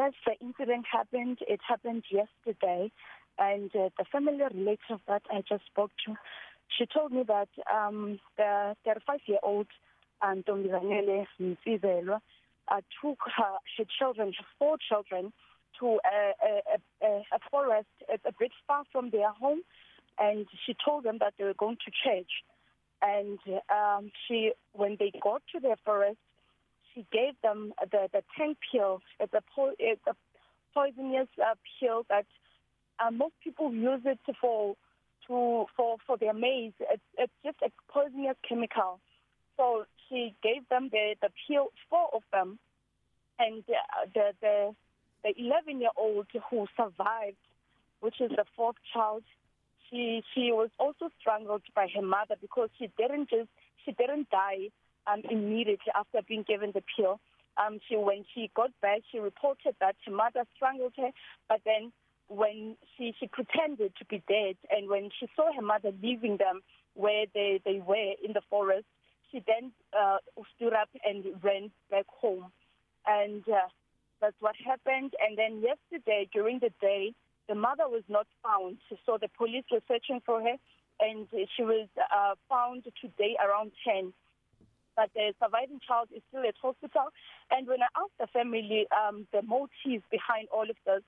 Yes, the incident happened. It happened yesterday, and uh, the family relative that I just spoke to, she told me that um, the 35-year-old um, Ntombizanele Msizelwa uh, took her, her children, her four children, to a, a, a, a forest. It's a bit far from their home, and she told them that they were going to church. And um, she, when they got to the forest, she gave them the the tank pill. It's a po- it's a poisonous uh, pill that uh, most people use it for to for for their maize. It's it's just a poisonous chemical. So she gave them the the pill, four of them, and uh, the the the 11 year old who survived, which is the fourth child. She she was also strangled by her mother because she didn't just she didn't die um, immediately after being given the pill. Um, she when she got back, she reported that her mother strangled her, but then when she she pretended to be dead, and when she saw her mother leaving them where they they were in the forest, she then uh, stood up and ran back home, and uh, that's what happened. And then yesterday during the day, the mother was not found, so the police were searching for her, and she was uh, found today around ten. But the surviving child is still at hospital. And when I asked the family um, the motives behind all of this,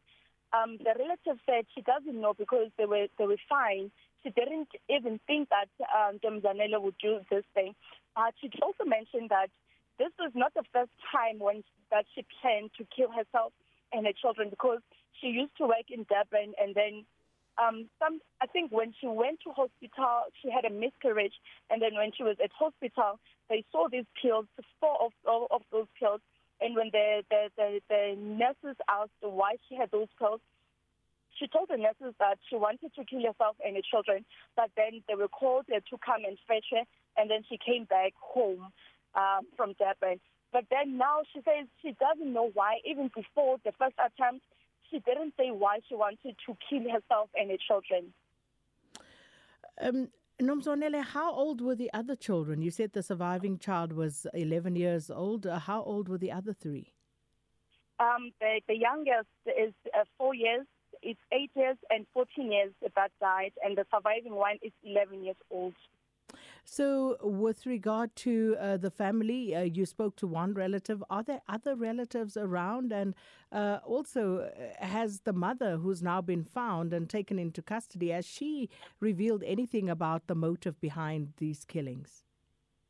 um, the relative said she doesn't know because they were they were fine. She didn't even think that um, Demzanela would do this thing. But she also mentioned that this was not the first time when that she planned to kill herself and her children because she used to work in Durban and then um some I think when she went to hospital she had a miscarriage. And then when she was at hospital they saw these pills four of of, of those pills. And when the, the the the nurses asked why she had those pills she told the nurses that she wanted to kill herself and her children. But then they were called to come and fetch her. And then she came back home um from Durban. But then now she says she doesn't know why even before the first attempt she didn't say why she wanted to kill herself and her children. Um, Nomzonele, how old were the other children? You said the surviving child was 11 years old. Uh, how old were the other three? Um, the, the youngest is uh, four years, it's eight years and 14 years that died, and the surviving one is 11 years old. So, with regard to uh, the family, uh, you spoke to one relative. Are there other relatives around? And uh, also, uh, has the mother, who's now been found and taken into custody, has she revealed anything about the motive behind these killings?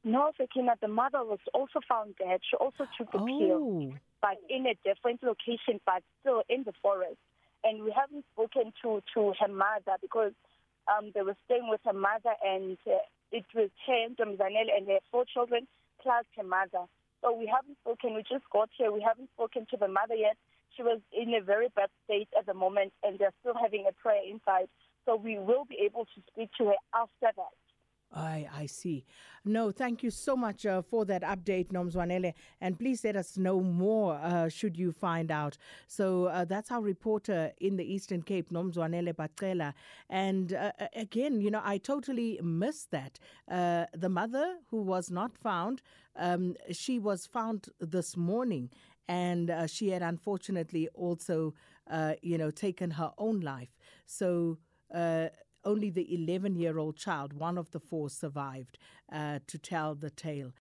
No, Sakina, the mother was also found dead. She also took the Oh. pill, but in a different location, but still in the forest. And we haven't spoken to, to her mother because um, they were staying with her mother and uh, it was her, Domzanel, and her four children, plus her mother. So we haven't spoken. We just got here. We haven't spoken to the mother yet. She was in a very bad state at the moment, and they're still having a prayer inside. So we will be able to speak to her after that. I, I see. No, thank you so much uh, for that update, Nomzwanele. And please let us know more uh, should you find out. So uh, that's our reporter in the Eastern Cape, Nomzwanele Bacela. And uh, again, you know, I totally missed that. Uh, the mother who was not found, um, she was found this morning. And uh, she had unfortunately also, uh, you know, taken her own life. So, uh, only the 11 year old child, one of the four, survived uh, to tell the tale.